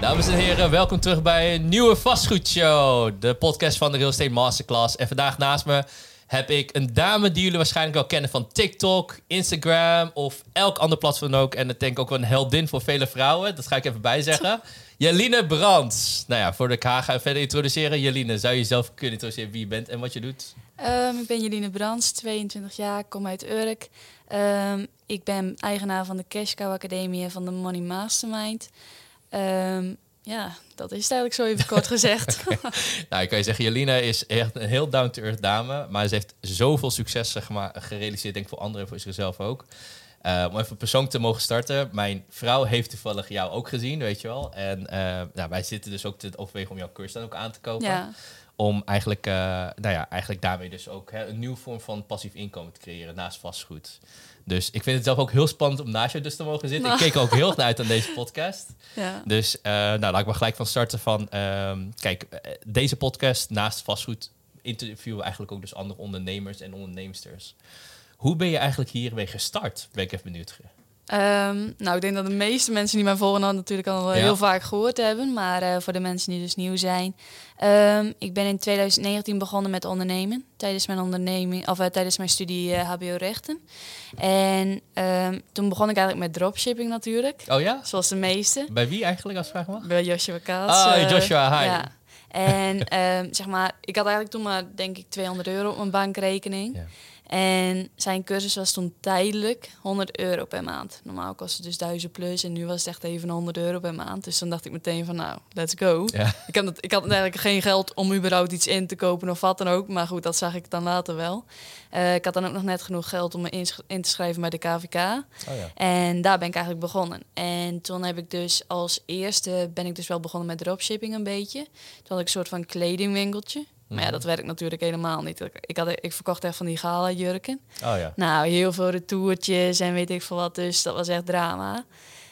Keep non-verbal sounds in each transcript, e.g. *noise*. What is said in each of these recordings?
Dames en heren, welkom terug bij een nieuwe vastgoedshow. De podcast van de Real Estate Masterclass. En vandaag naast me heb ik een dame die jullie waarschijnlijk wel kennen van TikTok, Instagram of elk ander platform ook. En ik denk ook wel een heldin voor vele vrouwen. Dat ga ik even bijzeggen. *laughs* Jeline Brands. Nou ja, voor de K ga ik verder introduceren. Jeline, zou je jezelf kunnen introduceren wie je bent en wat je doet? Um, ik ben Jeline Brands, 22 jaar, kom uit Urk. Um, ik ben eigenaar van de Cash Cow Academie en van de Money Mastermind. Um, ja, dat is het eigenlijk zo even kort gezegd. *laughs* nou, ik kan je zeggen, Jelina is echt een heel down-to-earth dame. Maar ze heeft zoveel succes zeg maar, gerealiseerd, denk ik voor anderen en voor zichzelf ook. Uh, om even persoonlijk te mogen starten. Mijn vrouw heeft toevallig jou ook gezien, weet je wel. En uh, nou, wij zitten dus ook te overwegen om jouw cursus dan ook aan te kopen. Ja. Om eigenlijk, uh, nou ja, eigenlijk daarmee dus ook hè, een nieuwe vorm van passief inkomen te creëren naast vastgoed. Dus ik vind het zelf ook heel spannend om naast je dus te mogen zitten. Ik keek ook heel erg uit aan deze podcast. Ja. Dus uh, nou, laat ik maar gelijk van starten van... Uh, kijk, eh, deze podcast naast vastgoed interviewen eigenlijk ook dus andere ondernemers en onderneemsters. Hoe ben je eigenlijk hiermee gestart? Ben ik even benieuwd. Um, nou, ik denk dat de meeste mensen die mij volgen dan natuurlijk al heel vaak gehoord hebben. Maar uh, voor de mensen die dus nieuw zijn. Um, ik ben in 2019 begonnen met ondernemen. Tijdens mijn onderneming, of uh, tijdens mijn studie uh, HBO rechten. En um, toen begon ik eigenlijk met dropshipping natuurlijk. Oh ja? Zoals de meeste. Bij wie eigenlijk als vraag mag? Bij Joshua Kaats. Ah, Joshua, hi. Ja. En *laughs* zeg maar, ik had eigenlijk toen maar denk ik 200 euro op mijn bankrekening. Ja. En zijn cursus was toen tijdelijk 100 euro per maand. Normaal kostte het dus 1000 plus en nu was het echt even 100 euro per maand. Dus dan dacht ik meteen van nou, let's go. Ik, had het, ik had eigenlijk geen geld om überhaupt iets in te kopen of wat dan ook. Maar goed, dat zag ik dan later wel. Uh, ik had dan ook nog net genoeg geld om me in, te schrijven bij de KVK. Oh ja. En daar ben ik eigenlijk begonnen. En toen heb ik dus als eerste ben ik dus wel begonnen met dropshipping een beetje. Toen had ik een soort van kledingwinkeltje. Maar ja, mhm. dat werkt natuurlijk helemaal niet. Ik, had, ik verkocht echt van die gala jurken. Oh ja. Nou, heel veel retourtjes en weet ik veel wat. Dus dat was echt drama.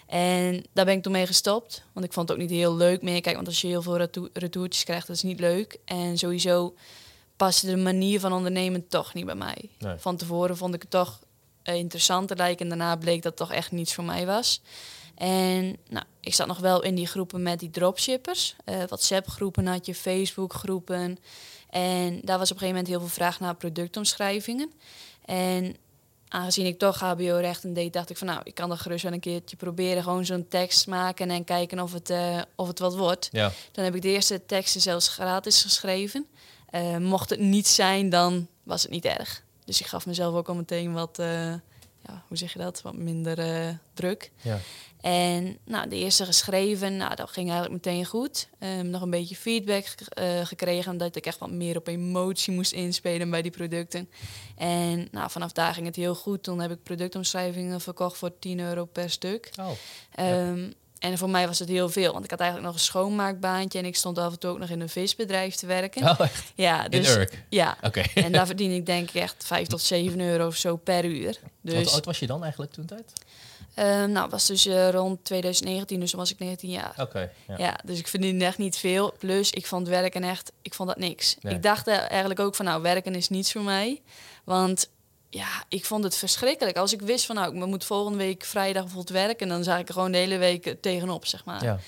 En daar ben ik toen mee gestopt. Want ik vond het ook niet heel leuk meer. Kijk, want als je heel veel retourtjes krijgt, dat is niet leuk. En sowieso paste de manier van ondernemen toch niet bij mij. Van tevoren vond ik het toch uh, interessant te lijken. En daarna bleek dat het toch echt niets voor mij was. En nou, ik zat nog wel in die groepen met die dropshippers. Uh, WhatsApp-groepen had je, Facebook-groepen. En daar was op een gegeven moment heel veel vraag naar productomschrijvingen. En aangezien ik toch HBO-rechten deed, dacht ik van nou, ik kan dat gerust wel een keertje proberen. Gewoon zo'n tekst maken en kijken of het, uh, of het wat wordt. Ja. Dan heb ik de eerste teksten zelfs gratis geschreven. Uh, mocht het niet zijn, dan was het niet erg. Dus ik gaf mezelf ook al meteen wat, ja, hoe zeg je dat, wat minder druk. Ja. En nou, de eerste geschreven, nou, dat ging eigenlijk meteen goed. Um, nog een beetje feedback uh, gekregen, omdat ik echt wat meer op emotie moest inspelen bij die producten. En nou, vanaf daar ging het heel goed. Toen heb ik productomschrijvingen verkocht voor 10 euro per stuk. Oh, um, En voor mij was het heel veel, want ik had eigenlijk nog een schoonmaakbaantje en ik stond af en toe ook nog in een visbedrijf te werken. Oh, echt? Ja, dus, in Urk? Ja. Oké. en daar verdien ik denk ik echt 5 tot 7 euro of zo per uur. Dus, Wat oud was je dan eigenlijk toen tijd? Uh, nou, was dus uh, rond 2019, dus toen was ik 19 jaar. Oké. ja. ja. dus ik verdiende echt niet veel. Plus, ik vond werken echt, ik vond dat niks. Ik dacht eigenlijk ook van, nou, werken is niets voor mij. Want ja, ik vond het verschrikkelijk. Als ik wist van, nou, ik moet volgende week vrijdag bijvoorbeeld werken, dan zag ik er gewoon de hele week tegenop, zeg maar. Ja.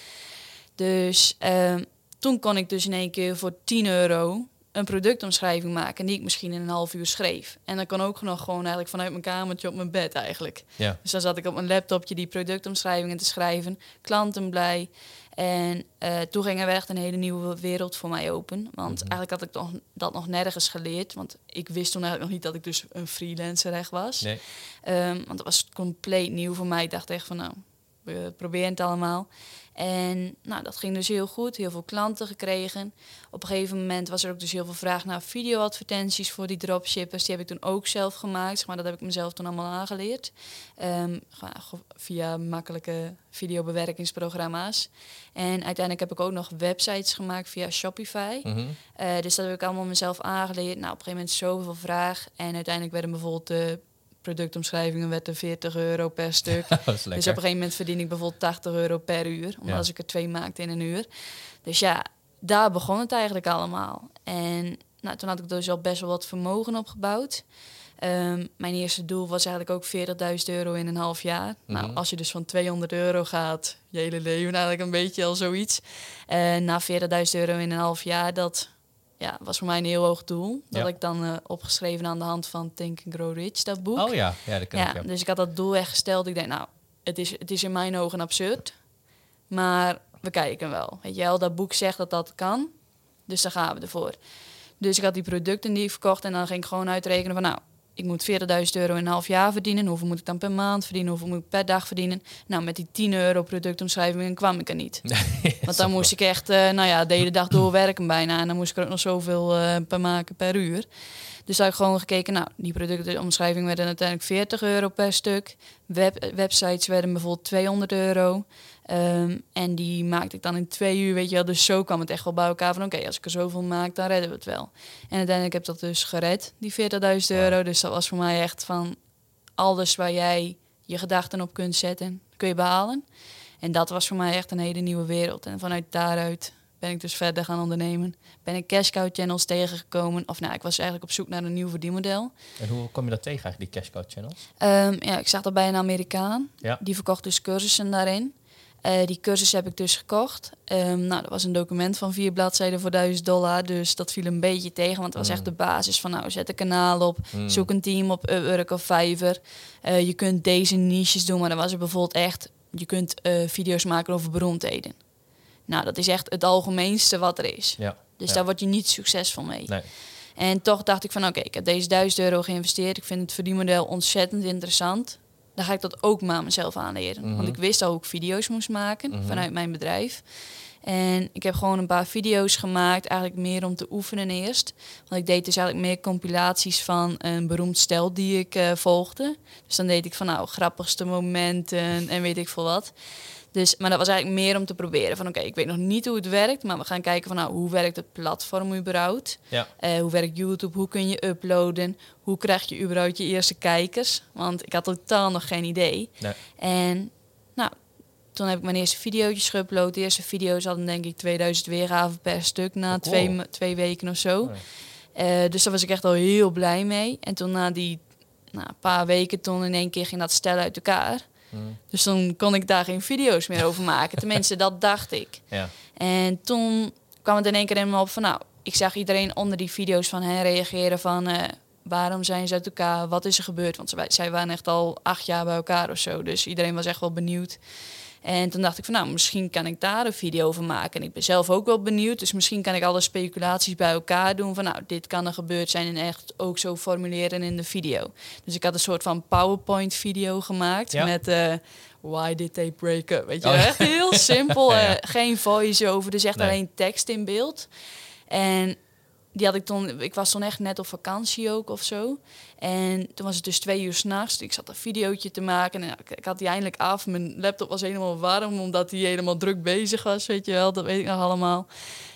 Dus uh, toen kon ik dus in één keer voor 10 euro een productomschrijving maken die ik misschien in een half uur schreef. En dan kan ook nog gewoon eigenlijk vanuit mijn kamertje op mijn bed eigenlijk. Ja. Dus dan zat ik op mijn laptopje die productomschrijvingen te schrijven, klanten blij. En uh, toen ging er echt een hele nieuwe wereld voor mij open. Want mhm. eigenlijk had ik toch dat nog nergens geleerd. Want ik wist toen eigenlijk nog niet dat ik dus een freelancer echt was. Nee. Um, want dat was compleet nieuw voor mij. Ik dacht echt van nou, we proberen het allemaal. En nou, dat ging dus heel goed, heel veel klanten gekregen. Op een gegeven moment was er ook dus heel veel vraag naar videoadvertenties voor die dropshippers. Die heb ik toen ook zelf gemaakt, maar dat heb ik mezelf toen allemaal aangeleerd. Um, via makkelijke videobewerkingsprogramma's. En uiteindelijk heb ik ook nog websites gemaakt via Shopify. Mhm. Eh, dus dat heb ik allemaal mezelf aangeleerd. Nou, op een gegeven moment zoveel vraag. En uiteindelijk werden bijvoorbeeld de productomschrijvingen werd er 40 euro per *laughs* stuk. dus op een gegeven moment verdien ik bijvoorbeeld 80 euro per uur. Omdat als ik er twee maakte in een uur. Dus ja, daar begon het eigenlijk allemaal. En nou, toen had ik dus al best wel wat vermogen opgebouwd. Ehm, mijn eerste doel was eigenlijk ook 40.000 euro in een half jaar. Nou, Mhm. als je dus van 200 euro gaat, je hele leven eigenlijk een beetje al zoiets. Na 40.000 euro in een half jaar, dat ja, was voor mij een heel hoog doel. Dat Ja. ik dan eh, opgeschreven aan de hand van Think and Grow Rich, dat boek. Oh ja, ja dat ja, ik. Ja. dus ik had dat doel echt gesteld. Ik denk, nou, het is, het is in mijn ogen absurd. Maar we kijken wel. Weet je wel, dat boek zegt dat dat kan. Dus daar gaan we ervoor. Dus ik had die producten die ik verkocht. En dan ging ik gewoon uitrekenen van, nou, ik moet 40.000 euro in een half jaar verdienen. Hoeveel moet ik dan per maand verdienen? Hoeveel moet ik per dag verdienen? Nou, met die 10 euro productomschrijving kwam ik er niet. *laughs* Want dan moest ik echt, eh, nou ja, de hele dag doorwerken bijna. En dan moest ik er ook nog zoveel eh, per maken per uur. Dus daar heb ik gewoon gekeken, nou, die productomschrijving werden uiteindelijk 40 euro per stuk. Web, websites werden bijvoorbeeld 200 euro. Ehm, en die maakte ik dan in twee uur, weet je wel. Dus zo kwam het echt wel bij elkaar van, oké, als ik er zoveel maak, dan redden we het wel. En uiteindelijk heb ik dat dus gered, die 40.000 euro. Dus dat was voor mij echt van, alles waar jij je gedachten op kunt zetten, kun je behalen. En dat was voor mij echt een hele nieuwe wereld. En vanuit daaruit ben ik dus verder gaan ondernemen. Ben ik cash cow channels tegengekomen. Of nou, ik was eigenlijk op zoek naar een nieuw verdienmodel. En hoe kom je dat tegen eigenlijk, die cash cow channels? Ehm, ja, ik zag dat bij een Amerikaan. Ja. Die verkocht dus cursussen daarin. Eh, die cursus heb ik dus gekocht. Ehm, nou, dat was een document van vier bladzijden voor 1000 dollar. Dus dat viel een beetje tegen. Want het was echt de basis van, nou, zet een kanaal op. Mm. Zoek een team op Upwork of Fiverr. Eh, je kunt deze niches doen. Maar dan was er bijvoorbeeld echt... Je kunt eh, video's maken over beroemdheden. Nou, dat is echt het algemeenste wat er is. Ja. Dus Ja. daar word je niet succesvol mee. Nee. En toch dacht ik van oké, ik heb deze 1000 euro geïnvesteerd. Ik vind het verdienmodel ontzettend interessant. Dan ga ik dat ook maar mezelf aanleren. Mhm. Want ik wist al hoe ik video's moest maken Mhm. vanuit mijn bedrijf. En ik heb gewoon een paar video's gemaakt, eigenlijk meer om te oefenen eerst. Want ik deed dus eigenlijk meer compilaties van een beroemd stel die ik eh, volgde. Dus dan deed ik van nou, grappigste momenten en weet ik veel wat. Dus, maar dat was eigenlijk meer om te proberen. Van oké, ik weet nog niet hoe het werkt, maar we gaan kijken van nou, hoe werkt het platform überhaupt? Ja. Eh, hoe werkt YouTube? Hoe kun je uploaden? Hoe krijg je überhaupt je eerste kijkers? Want ik had totaal nog geen idee. Nee. En nou, toen heb ik mijn eerste video's geüpload. De eerste video's hadden denk ik 2000 weergaven per stuk na Oh, cool. twee, twee weken of zo. Oh, Eh, dus daar was ik echt al heel blij mee. En toen na die nou, paar weken, toen in één keer ging dat stel uit elkaar. Mm. Dus toen kon ik daar geen video's meer over maken. *laughs* Tenminste, dat dacht ik. Ja. En toen kwam het in één keer in me op van, nou, ik zag iedereen onder die video's van hen reageren van, eh, waarom zijn ze uit elkaar? Wat is er gebeurd? Want zij, zij waren echt al acht jaar bij elkaar of zo. Dus iedereen was echt wel benieuwd. En toen dacht ik van, nou, misschien kan ik daar een video over maken. En ik ben zelf ook wel benieuwd. Dus misschien kan ik alle speculaties bij elkaar doen. Van, nou, dit kan er gebeurd zijn en echt ook zo formuleren in de video. Dus ik had een soort van PowerPoint-video gemaakt Ja. met... eh, Why did they break up? Weet je, Oh, ja. echt heel simpel. *laughs* Ja. eh, geen voice-over, dus echt Nee. alleen tekst in beeld. En die had ik toen, ik was toen echt net op vakantie ook of zo. En toen was het dus twee uur s'nachts. Ik zat een videootje te maken en ik, ik had die eindelijk af. Mijn laptop was helemaal warm omdat hij helemaal druk bezig was, weet je wel. Dat weet ik nog allemaal.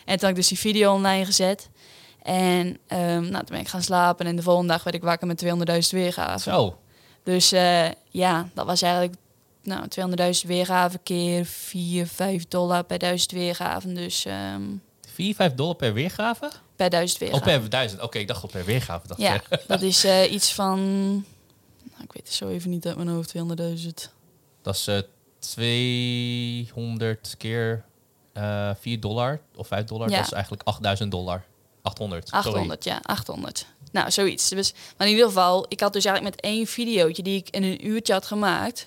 En toen had ik dus die video online gezet. En ehm, nou, toen ben ik gaan slapen en de volgende dag werd ik wakker met 200.000 weergaven. Zo. Dus eh, ja, dat was eigenlijk nou, 200.000 weergaven keer 4, 5 dollar per duizend weergaven. Dus ehm, 4, 5 dollar per weergave? per duizend Of weergaven. per duizend? Oké, ik dacht al per weergave. Dacht Ja, ik. *laughs* dat is eh, iets van... Nou, ik weet het zo even niet uit mijn hoofd, 200.000. Dat is eh 200 keer eh 4 dollar of 5 dollar. Ja. Dat is eigenlijk 8000 dollar. 800. sorry. 800, ja, 800. Nou, zoiets. Dus, maar in ieder geval, ik had dus eigenlijk met één videootje die ik in een uurtje had gemaakt,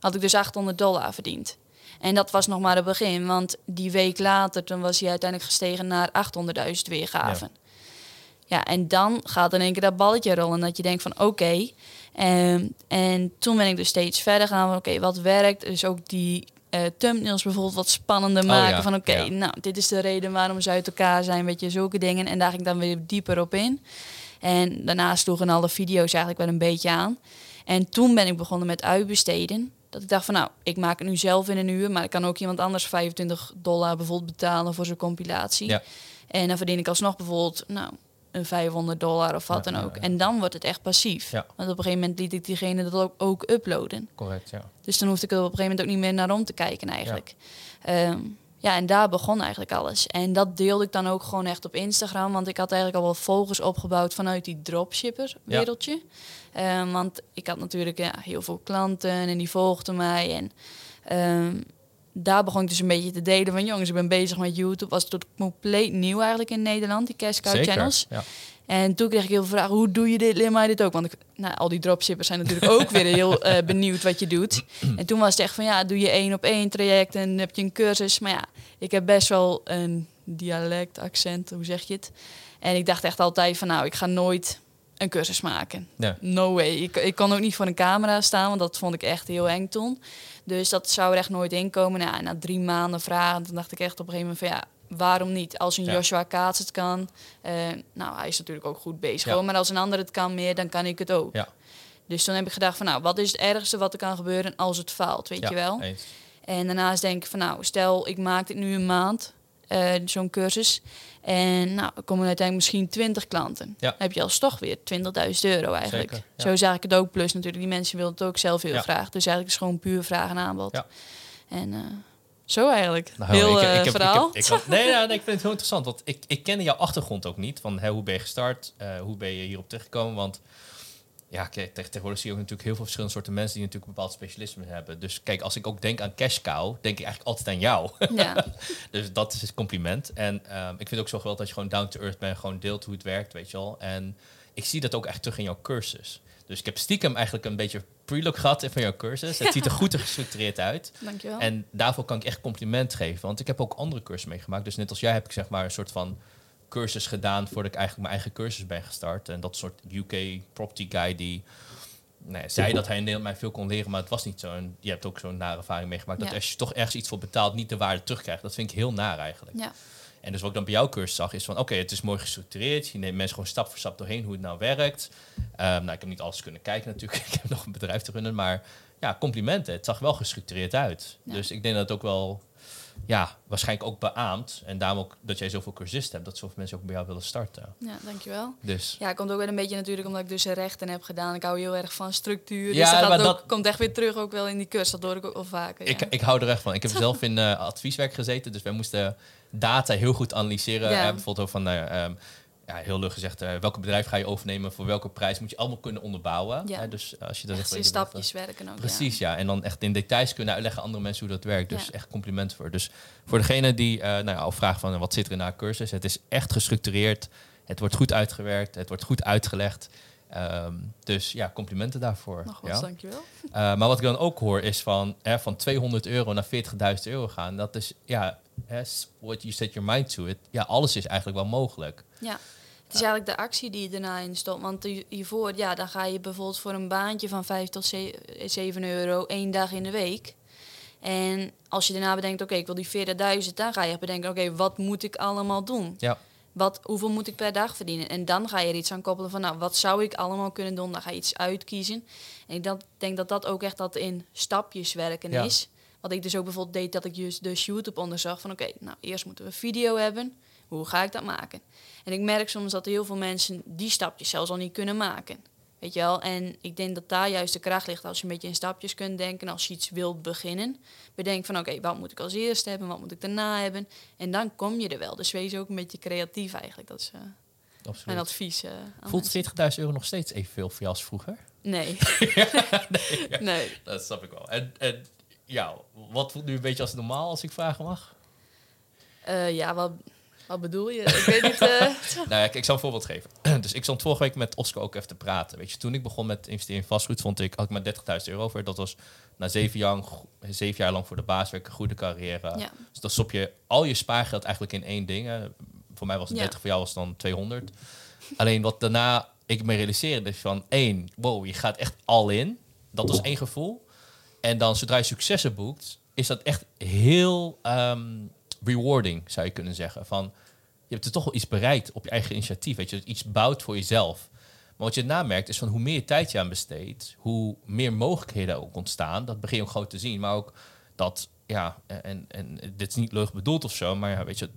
had ik dus 800 dollar verdiend. En dat was nog maar het begin, want die week later, toen was hij uiteindelijk gestegen naar 800.000 weergaven. Ja. en dan gaat in één keer dat balletje rollen. Dat je denkt van oké. Ehm, en toen ben ik dus steeds verder gaan van oké, wat werkt? Dus ook die eh, thumbnails bijvoorbeeld wat spannender maken. ja, Van oké, ja. nou, dit is de reden waarom ze uit elkaar zijn. Weet je, zulke dingen. En daar ging ik dan weer dieper op in. En daarna sloegen alle video's eigenlijk wel een beetje aan. En toen ben ik begonnen met uitbesteden. Dat ik dacht van nou, ik maak het nu zelf in een uur, maar ik kan ook iemand anders 25 dollar bijvoorbeeld betalen voor zijn compilatie. Ja. En dan verdien ik alsnog bijvoorbeeld nou, een 500 dollar of wat Ja, dan ook. ja. En dan wordt het echt passief. Want op een gegeven moment liet ik diegene dat ook, ook uploaden. Correct, ja. Dus dan hoefde ik er op een gegeven moment ook niet meer naar om te kijken eigenlijk. Ja, Ja, en daar begon eigenlijk alles. En dat deelde ik dan ook gewoon echt op Instagram. Want ik had eigenlijk al wel volgers opgebouwd vanuit die dropshipper wereldje. Ehm, want ik had natuurlijk ja, heel veel klanten en die volgden mij. En ehm, daar begon ik dus een beetje te delen van jongens, ik ben bezig met YouTube. Was het compleet nieuw eigenlijk in Nederland, die cash cow channels. Ja. En toen kreeg ik heel veel vragen, hoe doe je dit? Leer mij dit ook. Want ik, nou, al die dropshippers zijn natuurlijk ook weer heel uh, *laughs* benieuwd wat je doet. En toen was het echt van, ja, doe je één op één traject en heb je een cursus. Maar ja, ik heb best wel een dialect, accent, hoe zeg je het? En ik dacht echt altijd van, nou, ik ga nooit een cursus maken. No way. Ik, ik kan ook niet voor een camera staan, want dat vond ik echt heel eng toen. Dus dat zou er echt nooit inkomen. Nou, na drie maanden vragen, toen dacht ik echt op een gegeven moment van ja, waarom niet? Als een Joshua Kaats het kan, uh, nou, hij is natuurlijk ook goed bezig. Maar als een ander het kan meer, dan kan ik het ook. Ja. Dus toen heb ik gedacht van, nou, wat is het ergste wat er kan gebeuren als het faalt, weet je wel? Eens. En daarnaast denk ik van, nou, stel ik maak dit nu een maand, uh, zo'n cursus. En nou, er komen uiteindelijk misschien 20 klanten. Ja. Dan heb je als toch weer 20.000 euro eigenlijk. Zo zag ik het ook. Plus natuurlijk, die mensen wilden het ook zelf heel graag. Dus eigenlijk is gewoon puur vraag en aanbod. En uh, zo eigenlijk. Nou, heel ik, ik, verhaal. Ik, ik, nee, nou, nee, ik vind het heel interessant. Want ik, ik ken jouw achtergrond ook niet. Van hè, hoe ben je gestart? Uh, hoe ben je hierop terechtgekomen? Want ja, kijk, tegenwoordig zie je ook natuurlijk heel veel verschillende soorten mensen die natuurlijk een bepaald specialisme hebben. Dus kijk, als ik ook denk aan cash cow, denk ik eigenlijk altijd aan jou. Ja. *laughs* dus dat is het compliment. En um, ik vind ook zo geweldig dat je gewoon down to earth bent, gewoon deelt hoe het werkt, weet je wel. En ik zie dat ook echt terug in jouw cursus. Dus ik heb stiekem eigenlijk een beetje prelook gehad van jouw cursus. Het ziet er *laughs* goed en gestructureerd uit. Dankjewel. En daarvoor kan ik echt compliment geven. Want ik heb ook andere cursussen meegemaakt. Dus net als jij heb ik zeg maar een soort van cursus gedaan voordat ik eigenlijk mijn eigen cursus ben gestart. En dat soort UK property guy die nee, zei dat hij in Nederland mij veel kon leren, maar het was niet zo. En je hebt ook zo'n nare ervaring meegemaakt. Dat als je toch ergens iets voor betaalt, niet de waarde terugkrijgt. Dat vind ik heel naar eigenlijk. Ja. En dus wat ik dan bij jouw cursus zag, is van oké, het is mooi gestructureerd. Je neemt mensen gewoon stap voor stap doorheen hoe het nou werkt. Um, nou, ik heb niet alles kunnen kijken natuurlijk. *laughs* ik heb nog een bedrijf te runnen, maar ja, complimenten. Het zag wel gestructureerd uit. Dus ik denk dat het ook wel ja, waarschijnlijk ook beaamd. En daarom ook dat jij zoveel cursisten hebt, dat zoveel mensen ook bij jou willen starten. Ja, dankjewel. Dus. Ja, het komt ook wel een beetje natuurlijk omdat ik dus rechten heb gedaan. Ik hou heel erg van structuur. Ja, dus dat, maar dat komt echt weer terug ook wel in die cursus. Dat hoor ik ook wel vaker. Ik, ik hou er echt van. Ik heb *laughs* zelf in uh, advieswerk gezeten, dus wij moesten data heel goed analyseren. Ja. bijvoorbeeld ook van, nou ja, heel leuk gezegd, uh, welke bedrijf ga je overnemen, voor welke prijs moet je allemaal kunnen onderbouwen. Ja. dus als je dat echt in stapjes werken ook. Precies, ja. En dan echt in details kunnen uitleggen aan andere mensen hoe dat werkt. Dus echt compliment voor. Dus voor degene die uh, nou ja, al vraagt van wat zit er in haar cursus, het is echt gestructureerd, het wordt goed uitgewerkt, het wordt goed uitgelegd. Um, dus ja, complimenten daarvoor. Nog ja. dankjewel. Uh, maar wat ik dan ook hoor is van, hè, van 200 euro naar 40.000 euro gaan. Dat is, ja, what you set your mind to it. Ja, alles is eigenlijk wel mogelijk. Ja. Het is eigenlijk de actie die je daarna in stopt. Want hiervoor, ja, dan ga je bijvoorbeeld voor een baantje van 5 tot 7 euro één dag in de week. En als je daarna bedenkt, oké, ik wil die 40.000, dan ga je bedenken, oké, wat moet ik allemaal doen? Ja. Wat, hoeveel moet ik per dag verdienen? En dan ga je er iets aan koppelen van, nou, wat zou ik allemaal kunnen doen? Dan ga je iets uitkiezen. En ik denk dat dat ook echt dat in stapjes werken is. Wat ik dus ook bijvoorbeeld deed, dat ik dus, dus YouTube onderzag van, oké, nou, eerst moeten we video hebben. Hoe ga ik dat maken? En ik merk soms dat heel veel mensen die stapjes zelfs al niet kunnen maken. Weet je wel? En ik denk dat daar juist de kracht ligt als je een beetje in stapjes kunt denken. Als je iets wilt beginnen, bedenk van oké, wat moet ik als eerste hebben? Wat moet ik daarna hebben? En dan kom je er wel. Dus wees ook een beetje creatief eigenlijk. Dat is uh, mijn advies. Uh, Voelt 40.000 euro nog steeds evenveel voor jou als vroeger? Nee. *laughs* nee, *laughs* nee, Dat snap ik wel. En, en ja, wat voelt nu een beetje als normaal als ik vragen mag? Uh, ja, wat wat bedoel je? Ik weet niet. Uh... *laughs* nou ja, ik zal een voorbeeld geven. *clears throat* dus ik stond vorige week met Oscar ook even te praten. Weet je, toen ik begon met investeren in vastgoed, vond ik, had ik maar 30.000 euro over. Dat was na zeven jaar, zeven jaar lang voor de baas werken, goede carrière. Ja. Dus dan stop je al je spaargeld eigenlijk in één ding. Voor mij was het 30, voor jou was het dan 200. Alleen wat daarna ik me realiseerde is van één, wow, je gaat echt al in. Dat was één gevoel. En dan zodra je successen boekt, is dat echt heel um, rewarding, zou je kunnen zeggen. Van, je hebt er toch wel iets bereikt op je eigen initiatief. Weet je, iets bouwt voor jezelf. Maar wat je namerkt is van hoe meer tijd je aan besteedt, hoe meer mogelijkheden ook ontstaan. Dat begin je ook gewoon te zien. Maar ook dat, ja, en, en dit is niet leuk bedoeld of zo, maar ja, weet je, 30.000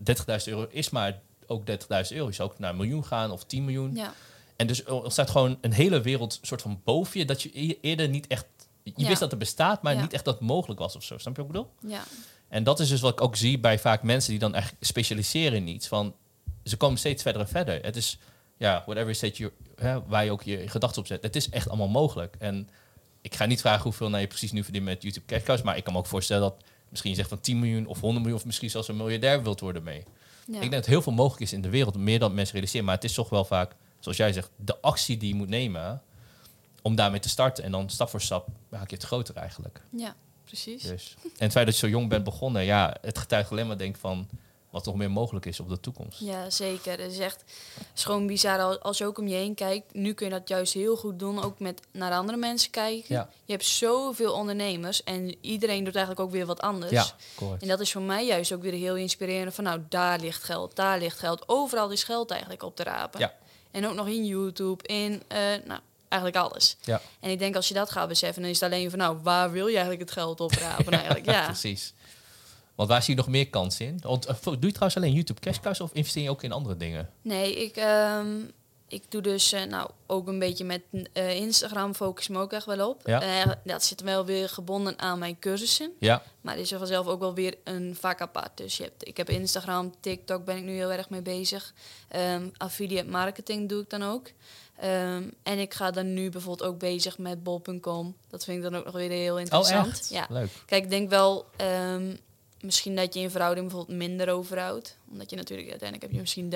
euro is maar ook 30.000 euro. Je zou ook naar een miljoen gaan of 10 miljoen. Ja. En dus er staat gewoon een hele wereld soort van boven je, dat je e-, eerder niet echt je Ja. wist dat het bestaat, maar Ja. niet echt dat het mogelijk was of zo. Snap je wat ik bedoel? Ja, En dat is dus wat ik ook zie bij vaak mensen die dan echt specialiseren in iets. Van, ze komen steeds verder en verder. Het is, ja, whatever set you, hè, waar je ook je gedachten op zet. Het is echt allemaal mogelijk. En ik ga niet vragen hoeveel nou je precies nu verdient met YouTube Cashcows. Maar ik kan me ook voorstellen dat misschien je zegt van 10 miljoen of 100 miljoen... of misschien zelfs een miljardair wilt worden mee. ja. Ik denk dat heel veel mogelijk is in de wereld. Meer dan mensen realiseren. Maar het is toch wel vaak, zoals jij zegt, de actie die je moet nemen... om daarmee te starten. En dan stap voor stap maak je het groter eigenlijk. ja precies. Dus. En het feit dat je zo jong bent begonnen, ja, het getuigt alleen maar denk van wat nog meer mogelijk is op de toekomst. Ja, zeker. Het is echt het is gewoon bizar al- als je ook om je heen kijkt. Nu kun je dat juist heel goed doen, ook met naar andere mensen kijken. Ja. Je hebt zoveel ondernemers en iedereen doet eigenlijk ook weer wat anders. Ja, correct. En dat is voor mij juist ook weer heel inspirerend van nou, daar ligt geld, daar ligt geld. Overal is geld eigenlijk op te rapen. Ja. En ook nog in YouTube, in eh, nou, eigenlijk alles. Ja, En ik denk als je dat gaat beseffen, dan is het alleen van nou, waar wil je eigenlijk het geld oprapen eigenlijk? *laughs* Ja. precies. Want waar zie je nog meer kansen in? Want, eh, doe je trouwens alleen YouTube Cash Cows of investeer je ook in andere dingen? Nee, ik, ehm, ik doe dus eh, nou, ook een beetje met eh, Instagram focus me ook echt wel op. Ja. Eh, dat zit wel weer gebonden aan mijn cursussen. Ja, Maar is er vanzelf ook wel weer een vak apart. Dus je hebt, ik heb Instagram, TikTok ben ik nu heel erg mee bezig. Ehm, affiliate marketing doe ik dan ook. Ehm, en ik ga dan nu bijvoorbeeld ook bezig met bol.com. Dat vind ik dan ook nog weer heel oh interessant. echt? Ja. Leuk. Kijk, ik denk wel ehm, misschien dat je in verhouding bijvoorbeeld minder overhoudt. Omdat je natuurlijk uiteindelijk heb je misschien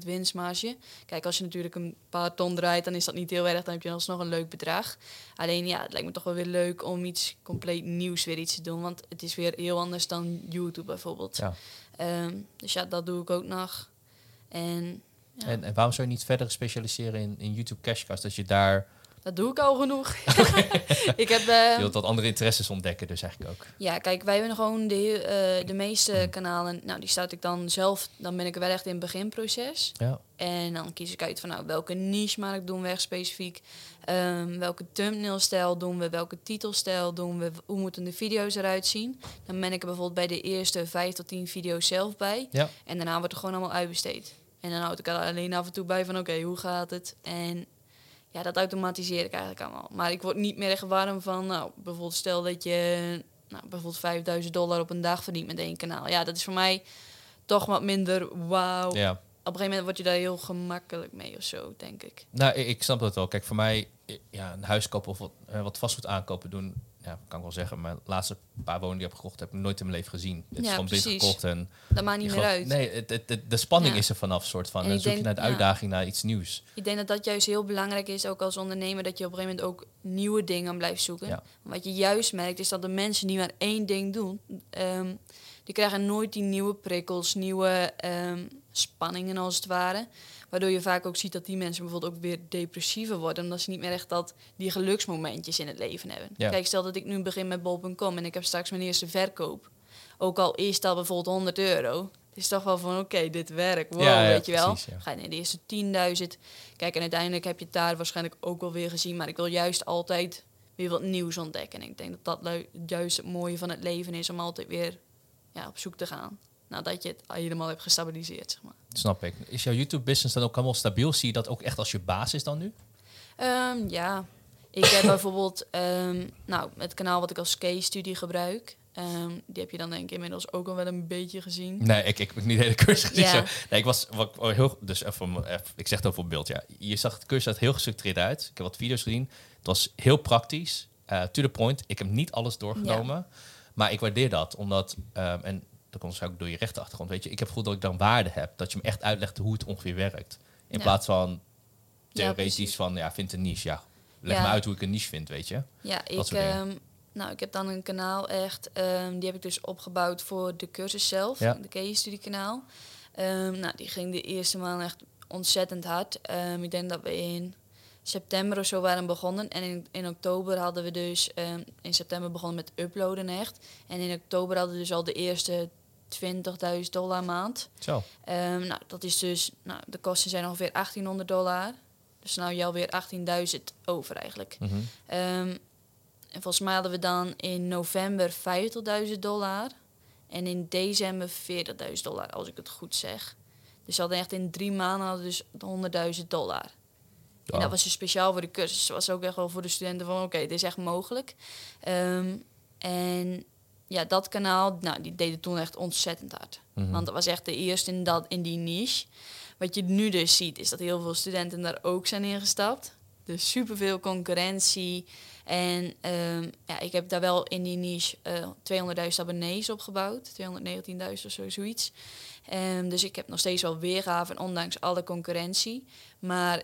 30% winstmarge. Kijk, als je natuurlijk een paar ton draait, dan is dat niet heel erg. Dan heb je alsnog een leuk bedrag. Alleen ja, het lijkt me toch wel weer leuk om iets compleet nieuws weer iets te doen. Want het is weer heel anders dan YouTube bijvoorbeeld. Ja. Ehm, dus ja, dat doe ik ook nog. En ja, En, en waarom zou je niet verder specialiseren in, in YouTube Cash Cows? Dat je daar dat doe ik al genoeg. *laughs* *laughs* ik heb... je eh, wilt wat andere interesses ontdekken, dus eigenlijk ook. Ja, kijk, wij hebben gewoon de, eh, de meeste kanalen. Nou, die start ik dan zelf. Dan ben ik wel echt in het beginproces. Ja, En dan kies ik uit van nou, welke niche-markt doen we echt specifiek. Ehm, welke thumbnail-stijl doen we, welke titelstijl doen we, hoe moeten de video's eruit zien. Dan ben ik er bijvoorbeeld bij de eerste vijf tot tien video's zelf bij. ja. En daarna wordt er gewoon allemaal uitbesteed. En dan houd ik er alleen af en toe bij van oké, hoe gaat het? En ja, dat automatiseer ik eigenlijk allemaal. Maar ik word niet meer echt warm van, nou, bijvoorbeeld stel dat je nou, bijvoorbeeld 5000 dollar op een dag verdient met één kanaal. Ja, dat is voor mij toch wat minder wauw. ja. Op een gegeven moment word je daar heel gemakkelijk mee of zo, denk ik. Nou, ik, ik snap dat wel. Kijk, voor mij, eh, ja, een huis kopen of wat, eh, wat vastgoed aankopen doen, ja, kan ik wel zeggen. Mijn laatste paar woningen die ik heb gekocht, heb ik nooit in mijn leven gezien. Het is Ja, gewoon blind precies. gekocht en Dat maakt niet meer gewoon- uit. Nee, het, het, het- de spanning Ja. is er vanaf, soort van. En Dan zoek je naar de uitdaging, naar iets nieuws. Ik denk dat dat juist heel belangrijk is, ook als ondernemer, dat je op een gegeven moment ook nieuwe dingen blijft zoeken. Wat je juist merkt, is dat de mensen die maar één ding doen, ehm, die krijgen nooit die nieuwe prikkels, nieuwe ehm, spanningen als het ware. Waardoor je vaak ook ziet dat die mensen bijvoorbeeld ook weer depressiever worden, omdat ze niet meer echt dat, die geluksmomentjes in het leven hebben. Ja. Kijk, stel dat ik nu begin met bol.com en ik heb straks mijn eerste verkoop. Ook al is dat bijvoorbeeld 100 euro. Het is toch wel van, oké, dit werkt, wow, Ja, ja, weet je wel. precies. Ga je naar de eerste 10.000. Kijk, en uiteindelijk heb je het daar waarschijnlijk ook wel weer gezien. Maar ik wil juist altijd weer wat nieuws ontdekken. En ik denk dat dat juist het mooie van het leven is om altijd weer ja, op zoek te gaan. Nadat je het helemaal hebt gestabiliseerd, zeg maar. Snap ik. Is jouw YouTube-business dan ook helemaal stabiel? Zie je dat ook echt als je basis dan nu? Ehm, ja, ik heb *coughs* bijvoorbeeld ehm, nou, het kanaal wat ik als case studie gebruik. Ehm, die heb je dan denk ik inmiddels ook al wel een beetje gezien. Nee, ik, ik heb niet de hele cursus gezien. Ja. Nee, ik was wat, heel, dus even, ik zeg het over beeld. Ja. Je zag het cursus er heel gestructureerd uit. Ik heb wat video's gezien. Het was heel praktisch, eh, to the point. Ik heb niet alles doorgenomen, maar ik waardeer dat, omdat ehm, en dat komt waarschijnlijk door je rechterachtergrond. Weet je, ik heb gevoeld dat ik dan waarde heb, dat je me echt uitlegt hoe het ongeveer werkt, in Ja. plaats van theoretisch van ja, vind een niche. Ja, leg Ja. me uit hoe ik een niche vind, weet je. Ja, ik, ehm, nou, ik heb dan een kanaal echt, ehm, die heb ik dus opgebouwd voor de cursus zelf, Ja. de case studie kanaal. Ehm, nou, die ging de eerste maand echt ontzettend hard. Ik denk dat we in september of zo waren begonnen. En in, in oktober hadden we dus, in september begonnen met uploaden echt. En in oktober hadden we dus al de eerste 20.000 dollar maand. Zo. Ehm, nou, dat is dus, nou, de kosten zijn ongeveer 1800 dollar. Dus nou, jou weer 18.000 over eigenlijk. Mhm. Ehm, en volgens mij hadden we dan in november 50.000 dollar. En in december 40.000 dollar, als ik het goed zeg. Dus hadden echt in drie maanden hadden dus 100.000 dollar. En dat was dus speciaal voor de cursus. Was ook echt wel voor de studenten van oké, dit is echt mogelijk. Ehm, en ja, dat kanaal, nou, die deden toen echt ontzettend hard. Mhm. Want dat was echt de eerste in, dat, in die niche. Wat je nu dus ziet, is dat heel veel studenten daar ook zijn ingestapt. Dus superveel concurrentie. En ehm, ja, ik heb daar wel in die niche uh, 200.000 abonnees opgebouwd. 219.000 of zo, zoiets. Um, dus ik heb nog steeds wel weergave, ondanks alle concurrentie. Maar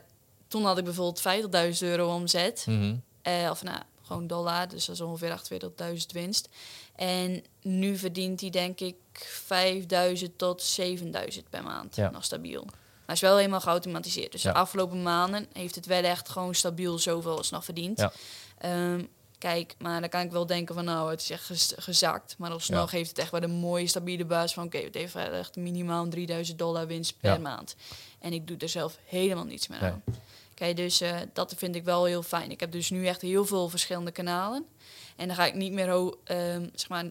toen had ik bijvoorbeeld 50.000 euro omzet. Mhm. uh, of nou, gewoon dollar, dus dat is ongeveer 48.000 winst. En nu verdient hij denk ik 5.000 tot 7.000 per maand. Ja. Nog stabiel. Maar is wel helemaal geautomatiseerd. Dus Ja. de afgelopen maanden heeft het wel echt gewoon stabiel zoveel als nog verdiend. Ja. Ehm, kijk, maar dan kan ik wel denken van nou, het is echt gez- gezakt. Maar alsnog heeft het echt wel een mooie stabiele basis van oké, het heeft echt minimaal 3000 dollar winst per maand. En ik doe er zelf helemaal niets meer Nee. Kijk, dus eh, dat vind ik wel heel fijn. Ik heb dus nu echt heel veel verschillende kanalen. En dan ga ik niet meer, ho- ehm, zeg maar,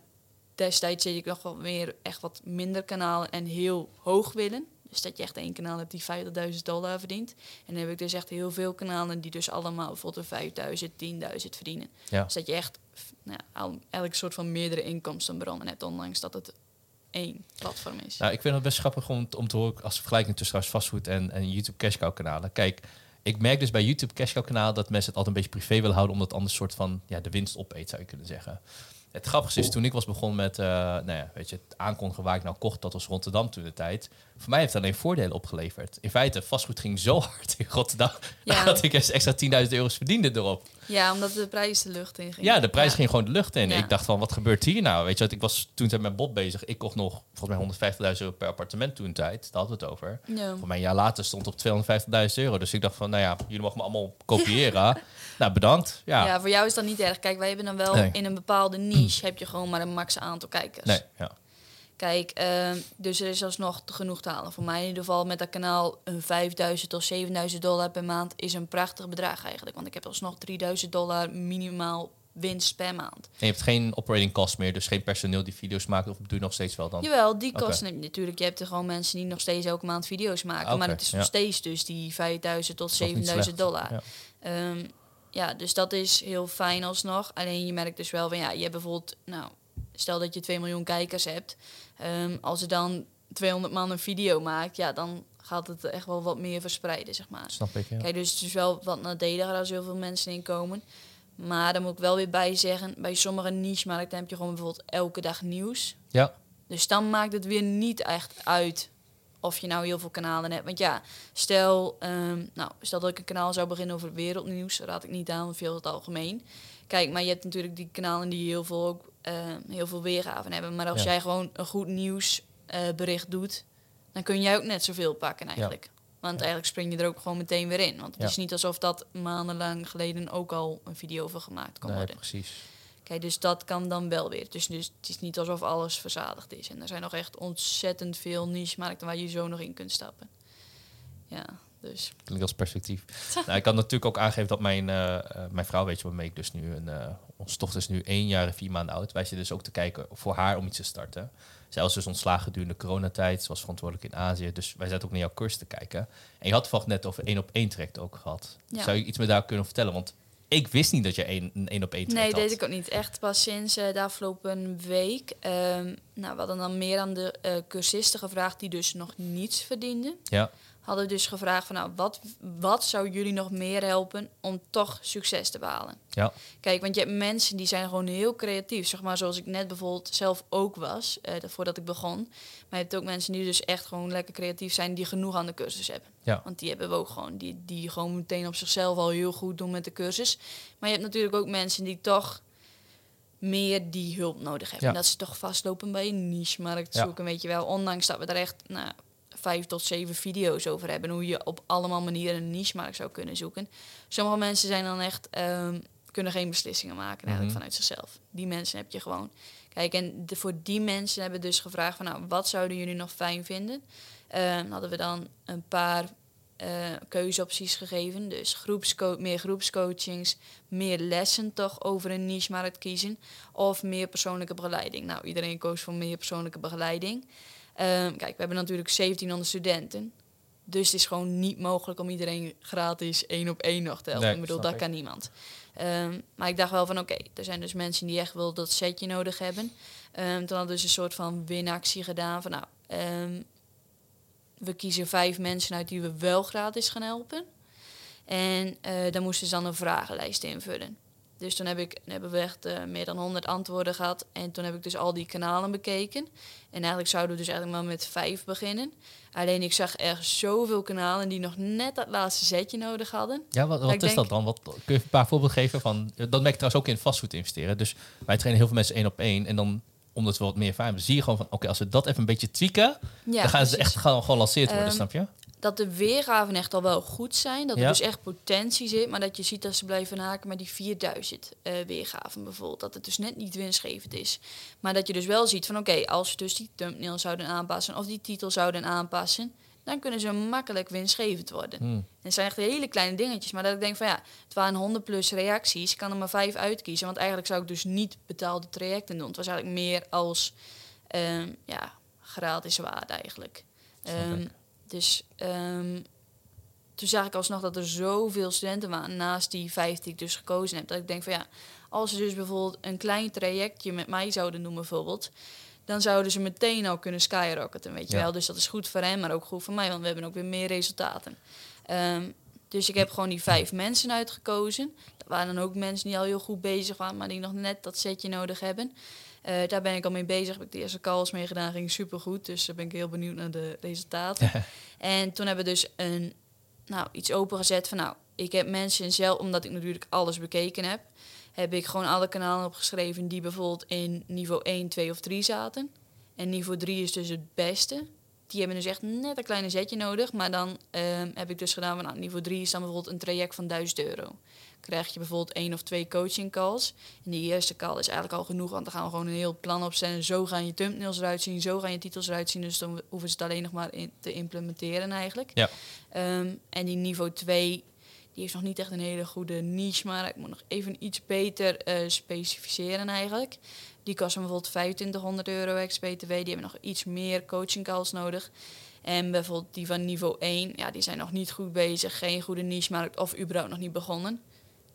destijds deed ik nog wel meer echt wat minder kanalen en heel hoog willen. Dus dat je echt één kanaal hebt die 50.000 dollar verdient. En dan heb ik dus echt heel veel kanalen die dus allemaal bijvoorbeeld een 5.000, 10.000 verdienen. Ja. Dus dat je echt nou, elk soort van meerdere inkomstenbronnen hebt, ondanks dat het één platform is. Nou, ik vind het best grappig om, om te horen als vergelijking tussen fastfood en, en YouTube cash cow kanalen. Kijk, ik merk dus bij YouTube cash cow kanaal dat mensen het altijd een beetje privé willen houden, omdat anders soort van ja, de winst opeet, zou je kunnen zeggen. Het grappigste is, toen ik was begonnen met uh, nou ja, weet je, het aankondigen waar ik nou kocht, dat was Rotterdam toen de tijd. Voor mij heeft het alleen voordelen opgeleverd. In feite, vastgoed ging zo *laughs* hard in Rotterdam, Ja. dat ik eens extra 10.000 euro's verdiende erop. Ja, omdat de prijs de lucht in ging. Ja, de prijs Ja. ging gewoon de lucht in. Ja. Ik dacht van, wat gebeurt hier nou? Weet je wat, ik was toen met mijn bot bezig. Ik kocht nog volgens mij 150.000 euro per appartement toen tijd. Daar hadden we het over. Ja. Voor mij een jaar later stond het op 250.000 euro. Dus ik dacht van, nou ja, jullie mogen me allemaal kopiëren. *laughs* nou, bedankt. Ja. Ja. voor jou is dat niet erg. Kijk, wij hebben dan wel Nee. in een bepaalde niche heb je gewoon maar een max aantal kijkers. Nee, ja. Kijk, ehm, dus er is alsnog genoeg te halen. Voor mij in ieder geval met dat kanaal een 5000 tot 7000 dollar per maand is een prachtig bedrag eigenlijk. Want ik heb alsnog 3000 dollar minimaal winst per maand. En je hebt geen operating cost meer, dus geen personeel die video's maakt. Of doe je nog steeds wel dan? Jawel, die kosten heb je natuurlijk. Je hebt er gewoon mensen die nog steeds elke maand video's maken. Oké, maar het is nog steeds dus die 5000 tot Dat is nog niet 7000 slecht. dollar. Ja. Ehm, ja, dus dat is heel fijn alsnog. Alleen je merkt dus wel van ja, je hebt bijvoorbeeld, nou, stel dat je 2 miljoen kijkers hebt. Ehm, als er dan 200 man een video maakt, ja, dan gaat het echt wel wat meer verspreiden, zeg maar. Snap ik, ja. Kijk, dus het is wel wat nadeliger als er heel veel mensen inkomen. Maar daar moet ik wel weer bij zeggen, bij sommige niche-markten heb je gewoon bijvoorbeeld elke dag nieuws. Ja, Dus dan maakt het weer niet echt uit of je nou heel veel kanalen hebt. Want ja, stel, ehm, nou, stel dat ik een kanaal zou beginnen over wereldnieuws, raad ik niet aan, veel het algemeen. Kijk, maar je hebt natuurlijk die kanalen die heel veel, ook, ehm, heel veel weergaven hebben. Maar als Ja. jij gewoon een goed nieuwsbericht doet, dan kun jij ook net zoveel pakken eigenlijk. Want eigenlijk spring je er ook gewoon meteen weer in. Want het Ja. is niet alsof dat maandenlang geleden ook al een video over gemaakt kon nee, worden. precies. Kijk, dus dat kan dan wel weer. Dus, dus het is niet alsof alles verzadigd is. En er zijn nog echt ontzettend veel niche-markten waar je zo nog in kunt stappen. Ja, dus. Klinkt als perspectief. *laughs* nou, ik kan natuurlijk ook aangeven dat mijn, eh, eh, mijn vrouw, weet je, waarmee ik dus nu, een, eh onze dochter is nu één jaar en vier maanden oud. Wij zitten dus ook te kijken voor haar om iets te starten. Zij was dus ontslagen gedurende coronatijd. Ze was verantwoordelijk in Azië. Dus wij zaten ook naar jouw cursus te kijken. En je had toevallig net over één op één traject ook gehad. Ja. Zou je iets met daar kunnen vertellen? Want ik wist niet dat je één, een één op één traject Nee, had. deed ik ook niet. Echt pas sinds eh, de afgelopen week. Ehm, nou, we hadden dan meer aan de eh, cursisten gevraagd die dus nog niets verdienden. Ja, Hadden dus gevraagd van nou, wat, wat zou jullie nog meer helpen om toch succes te behalen? ja, Kijk, want je hebt mensen die zijn gewoon heel creatief. Zeg maar zoals ik net bijvoorbeeld zelf ook was, eh, voordat ik begon. Maar je hebt ook mensen die dus echt gewoon lekker creatief zijn, die genoeg aan de cursus hebben. Ja. Want die hebben we ook gewoon, die, die gewoon meteen op zichzelf al heel goed doen met de cursus. Maar je hebt natuurlijk ook mensen die toch meer die hulp nodig hebben. Ja. En dat ze toch vastlopen bij een niche-markt Ja. zoeken, weet je wel. Ondanks dat we daar echt nou, vijf tot zeven video's over hebben. Hoe je op allemaal manieren een niche-markt zou kunnen zoeken. Sommige mensen zijn dan echt, ehm, kunnen geen beslissingen maken eigenlijk Mhm. vanuit zichzelf. Die mensen heb je gewoon. Kijk, en de, voor die mensen hebben we dus gevraagd van, nou, wat zouden jullie nog fijn vinden? Ehm, hadden we dan een paar eh, keuzeopties gegeven. Dus groepsco meer groepscoachings, meer lessen toch over een niche-markt kiezen. Of meer persoonlijke begeleiding. Nou, iedereen koos voor meer persoonlijke begeleiding. Ehm, kijk, we hebben natuurlijk 1700 studenten. Dus het is gewoon niet mogelijk om iedereen gratis één op één nog te helpen. Nee, ik bedoel, dat ik. kan niemand. Ehm, maar ik dacht wel van, oké, er zijn dus mensen die echt wel dat setje nodig hebben. Ehm, toen hadden we dus een soort van winactie gedaan van, nou, we kiezen vijf mensen uit die we wel gratis gaan helpen. En eh dan moesten ze dan een vragenlijst invullen. Dus toen heb ik, hebben we echt eh, meer dan 100 antwoorden gehad. En toen heb ik dus al die kanalen bekeken. En eigenlijk zouden we dus eigenlijk maar met vijf beginnen. Alleen ik zag er zoveel kanalen die nog net dat laatste zetje nodig hadden. Ja, wat, wat is denk- dat dan? Wat, kun je een paar voorbeelden geven van... Dat merk ik trouwens ook in vastgoed investeren. Dus wij trainen heel veel mensen één op één. En dan, omdat we wat meer hebben, zie je gewoon van... Oké, als we dat even een beetje tweaken, Ja, dan gaan ze precies. echt gewoon gelanceerd worden, Ehm, snap je? dat de weergaven echt al wel goed zijn. Dat er dus echt potentie zit. Maar dat je ziet dat ze blijven haken met die 4000 eh, weergaven bijvoorbeeld. Dat het dus net niet winstgevend is. Maar dat je dus wel ziet van oké, als we dus die thumbnail zouden aanpassen of die titel zouden aanpassen, dan kunnen ze makkelijk winstgevend worden. Hmm. En het zijn echt hele kleine dingetjes. Maar dat ik denk van ja, het waren 100 plus reacties. Ik kan er maar vijf uitkiezen. Want eigenlijk zou ik dus niet betaalde trajecten doen. Het was eigenlijk meer als ehm, ja, gratis waarde eigenlijk. Ik. dus ehm, toen zag ik alsnog dat er zoveel studenten waren naast die vijf die ik dus gekozen heb. Dat ik denk van ja, als ze dus bijvoorbeeld een klein trajectje met mij zouden doen bijvoorbeeld. Dan zouden ze meteen al kunnen skyrocketen, weet je Ja. wel. Dus dat is goed voor hen, maar ook goed voor mij, want we hebben ook weer meer resultaten. Ehm, dus ik heb gewoon die vijf mensen uitgekozen. Dat waren dan ook mensen die al heel goed bezig waren, maar die nog net dat setje nodig hebben. Eh, daar ben ik al mee bezig. Heb ik de eerste calls mee gedaan, ging supergoed. Dus daar ben ik heel benieuwd naar de resultaten. *laughs* en toen hebben we dus een, nou, iets opengezet van... nou, ik heb mensen zelf, omdat ik natuurlijk alles bekeken heb... heb ik gewoon alle kanalen opgeschreven die bijvoorbeeld in niveau 1, 2 of 3 zaten. En niveau 3 is dus het beste. Die hebben dus echt net een kleine zetje nodig. Maar dan ehm, heb ik dus gedaan van nou, niveau 3 is dan bijvoorbeeld een traject van 1000 euro. Krijg je bijvoorbeeld één of twee coaching calls. En die eerste call is eigenlijk al genoeg, want dan gaan we gewoon een heel plan opstellen. Zo gaan je thumbnails eruit zien, zo gaan je titels eruit zien. Dus dan hoeven ze het alleen nog maar in te implementeren eigenlijk. Ja. Ehm, en die niveau 2, die heeft nog niet echt een hele goede niche, maar ik moet nog even iets beter eh, specificeren eigenlijk. Die kosten bijvoorbeeld 2500 euro ex-BTW. Die hebben nog iets meer coaching calls nodig. En bijvoorbeeld die van niveau 1, ja, die zijn nog niet goed bezig. Geen goede niche-markt of überhaupt nog niet begonnen.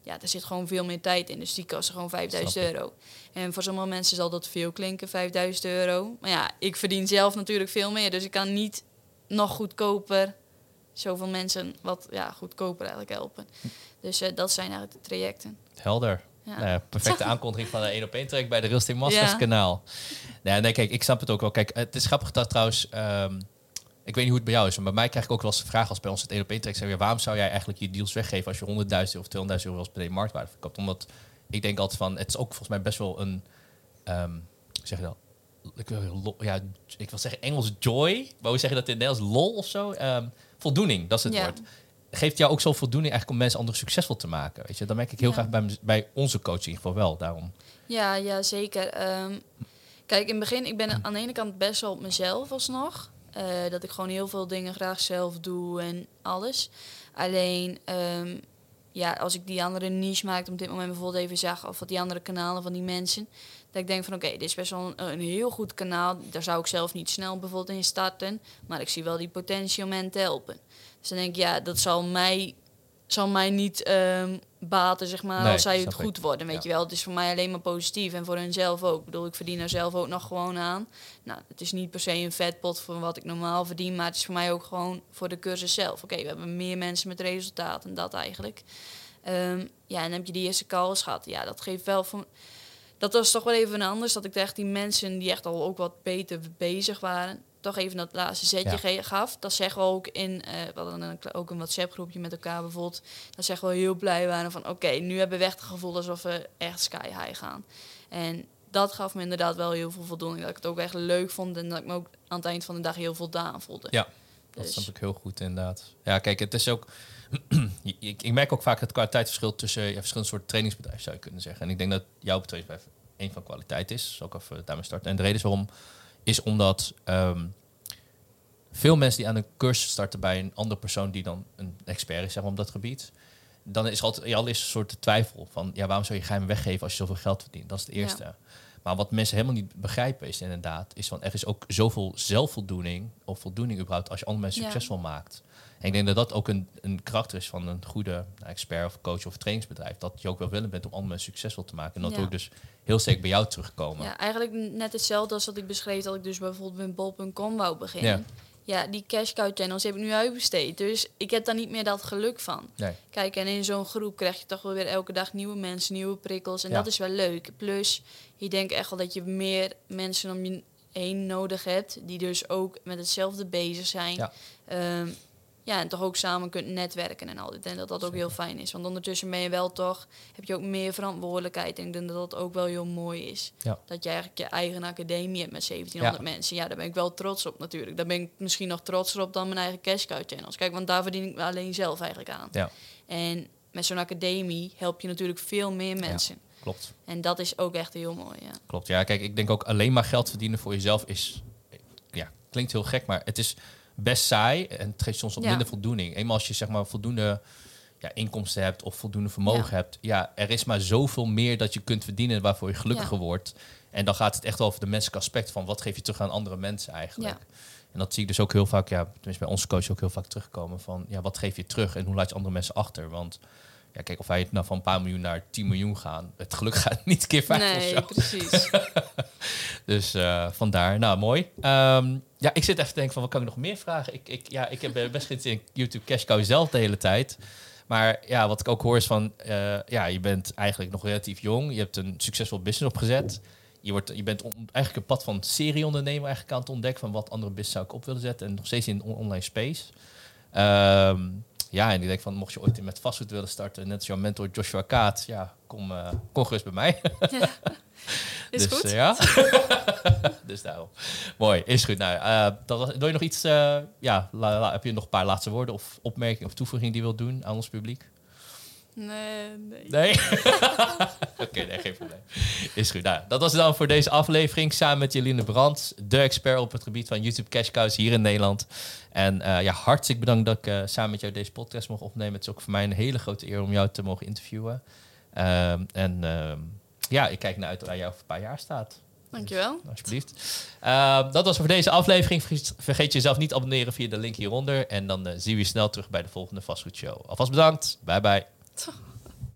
Ja, daar zit gewoon veel meer tijd in. Dus die kosten gewoon 5000 Snap ik. euro. En voor sommige mensen zal dat veel klinken, 5000 euro. Maar ja, ik verdien zelf natuurlijk veel meer. Dus ik kan niet nog goedkoper zoveel mensen wat ja, goedkoper eigenlijk helpen. Dus eh, dat zijn eigenlijk de trajecten. Helder. Ja. Nou perfecte *laughs* aankondiging van een 1 op 1 track bij de Real Estate Masters Ja. kanaal. Nee, nee, kijk, ik snap het ook wel. Kijk, het is grappig dat trouwens... ehm, ik weet niet hoe het bij jou is, maar bij mij krijg ik ook wel eens de vraag als bij ons het 1 op 1 track zeggen, waarom zou jij eigenlijk je deals weggeven als je 100.000 of 200.000 euro als per marktwaarde verkoopt? Omdat ik denk altijd van, het is ook volgens mij best wel een, ehm, zeg je dat? Ik ja, ik wil zeggen Engels joy, maar hoe zeg je dat in het Nederlands? Lol of zo? Ehm, voldoening, dat is het Ja. woord. Geeft jou ook zo voldoening eigenlijk om mensen anderen succesvol te maken? Weet je, dat merk ik heel Ja. graag bij, bij onze coach in ieder geval wel. Daarom. Ja, ja zeker. Ehm, kijk, in het begin, ik ben aan de ene kant best wel op mezelf alsnog. Eh, dat ik gewoon heel veel dingen graag zelf doe en alles. Alleen, ehm, ja, als ik die andere niche maakte op dit moment bijvoorbeeld even zag... of wat die andere kanalen van die mensen... dat ik denk van, oké, dit is best wel een, heel goed kanaal. Daar zou ik zelf niet snel bijvoorbeeld in starten. Maar ik zie wel die potentie om hen te helpen. Dus dan denk ik, ja, dat zal mij, zal mij niet ehm, baten, zeg maar, Nee, als zij het ik. goed worden, weet Ja. je wel. Het is voor mij alleen maar positief en voor hen zelf ook. Ik bedoel, ik verdien er zelf ook nog gewoon aan. Nou, het is niet per se een vetpot voor wat ik normaal verdien, maar het is voor mij ook gewoon voor de cursus zelf. Oké, we hebben meer mensen met resultaat en dat eigenlijk. Ehm, ja, en dan heb je die eerste calls gehad. Ja, dat geeft wel van... Dat was toch wel even anders, dat ik echt die mensen die echt al ook wat beter bezig waren, toch even dat laatste zetje Ja. gaf. Dat zeggen we ook in, eh we hadden een, ook een WhatsApp groepje met elkaar bijvoorbeeld. Dat zeggen we heel blij waren van oké, nu hebben we echt het gevoel alsof we echt sky high gaan. En dat gaf me inderdaad wel heel veel voldoening. Dat ik het ook echt leuk vond en dat ik me ook aan het eind van de dag heel voldaan voelde. Ja, Dat Dus- snap ik heel goed, inderdaad. Ja, kijk, het is ook... *clears throat* ik, ik merk ook vaak het kwaliteitsverschil tussen ja, verschillende soorten trainingsbedrijven, zou je kunnen zeggen. En ik denk dat jouw bedrijf één van kwaliteit is. Ik even daarmee starten. En de reden is waarom, is omdat ehm, veel mensen die aan een cursus starten bij een andere persoon die dan een expert is zeg maar, op dat gebied, dan is er altijd ja, al is een soort twijfel van, ja, waarom zou je geheim weggeven als je zoveel geld verdient? Dat is het eerste. Maar wat mensen helemaal niet begrijpen is inderdaad, is van er is ook zoveel zelfvoldoening of voldoening überhaupt als je andere mensen Ja. succesvol maakt. En ik denk dat dat ook een, een karakter is van een goede nou, expert of coach of trainingsbedrijf. Dat je ook wel willen bent om andere mensen succesvol te maken. En dat Ja. ik dus heel sterk bij jou terugkomen. Ja, eigenlijk net hetzelfde als wat ik beschreef dat ik dus bijvoorbeeld met bol.com wou beginnen. Ja. Ja. die cash cow channels heb ik nu uitbesteed. Dus ik heb daar niet meer dat geluk van. Nee. Kijk, en in zo'n groep krijg je toch wel weer elke dag nieuwe mensen, nieuwe prikkels. En Ja. dat is wel leuk. Plus, je denkt echt wel dat je meer mensen om je heen nodig hebt. Die dus ook met hetzelfde bezig zijn. Ja. Ehm, ja, en toch ook samen kunt netwerken en al dit. En dat dat ook heel fijn is. Want ondertussen ben je wel toch, heb je ook meer verantwoordelijkheid. En ik denk dat dat ook wel heel mooi is. Ja. Dat je eigenlijk je eigen academie hebt met 1700 mensen. Ja, daar ben ik wel trots op natuurlijk. Daar ben ik misschien nog trotser op dan mijn eigen cash cow channels. Kijk, want daar verdien ik me alleen zelf eigenlijk aan. Ja. En met zo'n academie help je natuurlijk veel meer mensen. Klopt. En dat is ook echt heel mooi, ja. Klopt. Ja, kijk, ik denk ook alleen maar geld verdienen voor jezelf is. Ja, klinkt heel gek, maar het is best saai en het geeft soms wat minder voldoening. Eenmaal als je zeg maar voldoende ja, inkomsten hebt of voldoende vermogen Ja. hebt, ja, er is maar zoveel meer dat je kunt verdienen waarvoor je gelukkiger wordt. En dan gaat het echt over de menselijke aspect van wat geef je terug aan andere mensen eigenlijk. En dat zie ik dus ook heel vaak, ja, tenminste bij onze coach ook heel vaak terugkomen van, ja, wat geef je terug en hoe laat je andere mensen achter? Want ja, kijk, of wij nou van een paar miljoen naar 10 miljoen gaan, het geluk *laughs* gaat niet keer vijf of Nee, zo. precies. *laughs* Dus eh, vandaar. Nou, mooi. Ehm, ja, ik zit even te denken van, wat kan ik nog meer vragen? Ik, ik, ja, ik heb eh, best geïnteresseerd in YouTube Cash Cow zelf de hele tijd. Maar ja, wat ik ook hoor is van, eh, ja, je bent eigenlijk nog relatief jong. Je hebt een succesvol business opgezet. Je, wordt, je bent on- eigenlijk een pad van serieondernemer eigenlijk aan het ontdekken van wat andere business zou ik op willen zetten. En nog steeds in on- online space. Ehm, ja, en ik denk van, mocht je ooit met vastgoed willen starten, net als jouw mentor Joshua Kaat, ja, kom, eh, kom gerust bij mij. *laughs* *laughs* *laughs* Is dus, goed. eh, ja. *laughs* dus daarom. Mooi, is goed. Nou, eh, dat was, wil je nog iets, eh, ja, la- la- heb je nog een paar laatste woorden of opmerkingen of toevoegingen die je wilt doen aan ons publiek? Nee, nee. Nee? *laughs* Oké, nee, geen probleem. Is goed. Nou, dat was het dan voor deze aflevering samen met Jeline Brandt, de expert op het gebied van YouTube Cash Cows hier in Nederland. En eh, ja, hartstikke bedankt dat ik samen met jou deze podcast mocht opnemen. Het is ook voor mij een hele grote eer om jou te mogen interviewen. Ehm, en ehm, ja, ik kijk naar uit waar jij over een paar jaar staat. Dankjewel. Alsjeblieft. Ehm, dat was voor deze aflevering. Vergeet- jezelf niet te abonneren via de link hieronder. En dan eh, zien we je snel terug bij de volgende Vastgoed Show. Alvast bedankt. Bye bye.